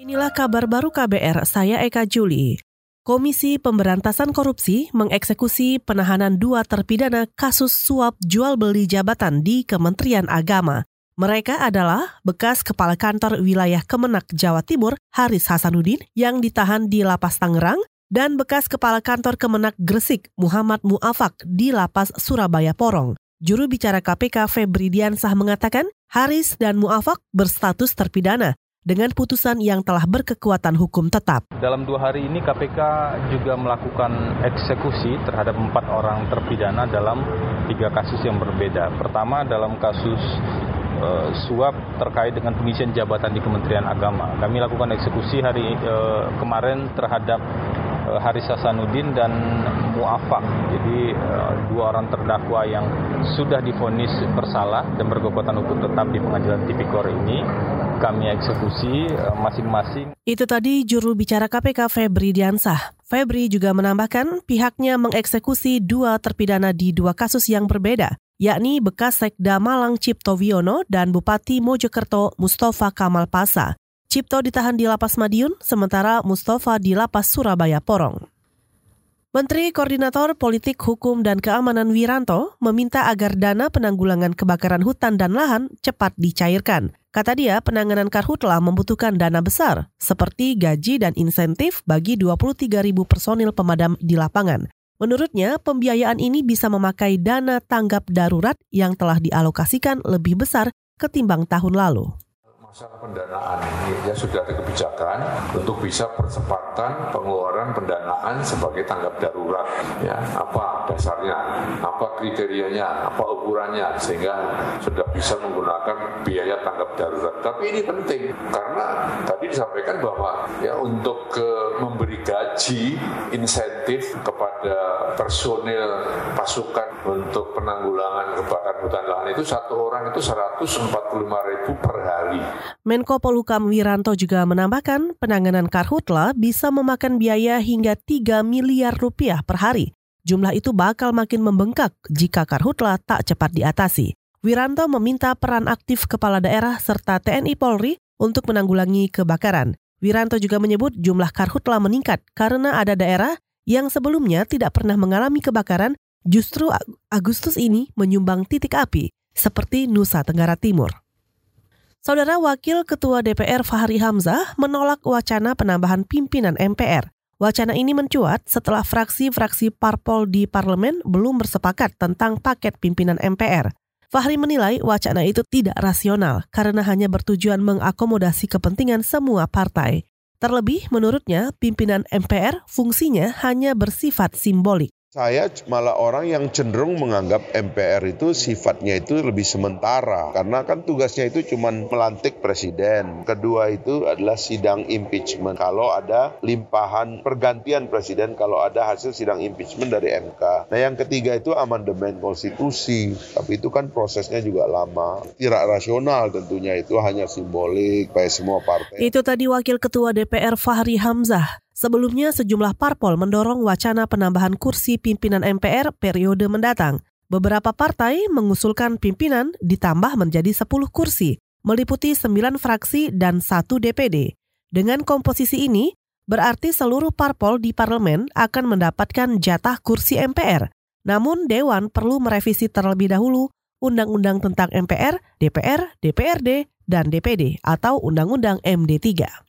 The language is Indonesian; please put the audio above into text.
Inilah kabar baru KBR, saya Eka Juli. Komisi Pemberantasan Korupsi mengeksekusi penahanan dua terpidana kasus suap jual beli jabatan di Kementerian Agama. Mereka adalah bekas Kepala Kantor Wilayah Kemenak Jawa Timur Haris Hasanuddin yang ditahan di Lapas Tangerang dan bekas Kepala Kantor Kemenak Gresik Muhammad Muafak di Lapas Surabaya Porong. Juru bicara KPK Febri Diansah mengatakan Haris dan Muafak berstatus terpidana dengan putusan yang telah berkekuatan hukum tetap. Dalam dua hari ini KPK juga melakukan eksekusi terhadap empat orang terpidana dalam tiga kasus yang berbeda. Pertama dalam kasus uh, suap terkait dengan pengisian jabatan di Kementerian Agama. Kami lakukan eksekusi hari uh, kemarin terhadap uh, Haris Hasanuddin dan Muafak. Jadi dua orang terdakwa yang sudah difonis bersalah dan berkekuatan hukum tetap di Pengadilan Tipikor ini kami eksekusi eh, masing-masing. Itu tadi juru bicara KPK Febri Diansah. Febri juga menambahkan pihaknya mengeksekusi dua terpidana di dua kasus yang berbeda, yakni bekas Sekda Malang Cipto Wiono dan Bupati Mojokerto Mustafa Kamal Pasa. Cipto ditahan di Lapas Madiun, sementara Mustafa di Lapas Surabaya Porong. Menteri Koordinator Politik Hukum dan Keamanan Wiranto meminta agar dana penanggulangan kebakaran hutan dan lahan cepat dicairkan. Kata dia, penanganan karhutla membutuhkan dana besar, seperti gaji dan insentif bagi 23 ribu personil pemadam di lapangan. Menurutnya, pembiayaan ini bisa memakai dana tanggap darurat yang telah dialokasikan lebih besar ketimbang tahun lalu masalah pendanaan ya sudah ada kebijakan untuk bisa percepatan pengeluaran pendanaan sebagai tanggap darurat ya. Apa dasarnya apa kriterianya apa ukurannya sehingga sudah bisa menggunakan biaya tanggap darurat. Tapi ini penting karena tadi disampaikan bahwa ya untuk ke memberi gaji insentif kepada personil pasukan untuk penanggulangan kebakaran hutan lahan itu satu orang itu 145 ribu per hari Menko Polhukam Wiranto juga menambahkan penanganan karhutla bisa memakan biaya hingga 3 miliar rupiah per hari. Jumlah itu bakal makin membengkak jika karhutla tak cepat diatasi. Wiranto meminta peran aktif kepala daerah serta TNI Polri untuk menanggulangi kebakaran. Wiranto juga menyebut jumlah karhutla meningkat karena ada daerah yang sebelumnya tidak pernah mengalami kebakaran justru Agustus ini menyumbang titik api seperti Nusa Tenggara Timur. Saudara Wakil Ketua DPR Fahri Hamzah menolak wacana penambahan pimpinan MPR. Wacana ini mencuat setelah fraksi-fraksi parpol di parlemen belum bersepakat tentang paket pimpinan MPR. Fahri menilai wacana itu tidak rasional karena hanya bertujuan mengakomodasi kepentingan semua partai. Terlebih, menurutnya, pimpinan MPR fungsinya hanya bersifat simbolik. Saya malah orang yang cenderung menganggap MPR itu sifatnya itu lebih sementara karena kan tugasnya itu cuma melantik presiden. Kedua itu adalah sidang impeachment. Kalau ada limpahan pergantian presiden kalau ada hasil sidang impeachment dari MK. Nah, yang ketiga itu amandemen konstitusi. Tapi itu kan prosesnya juga lama. Tidak rasional tentunya itu hanya simbolik bagi semua partai. Itu tadi Wakil Ketua DPR Fahri Hamzah. Sebelumnya sejumlah parpol mendorong wacana penambahan kursi pimpinan MPR periode mendatang. Beberapa partai mengusulkan pimpinan ditambah menjadi 10 kursi, meliputi 9 fraksi dan 1 DPD. Dengan komposisi ini, berarti seluruh parpol di parlemen akan mendapatkan jatah kursi MPR. Namun Dewan perlu merevisi terlebih dahulu Undang-Undang tentang MPR, DPR, DPRD, dan DPD atau Undang-Undang MD3.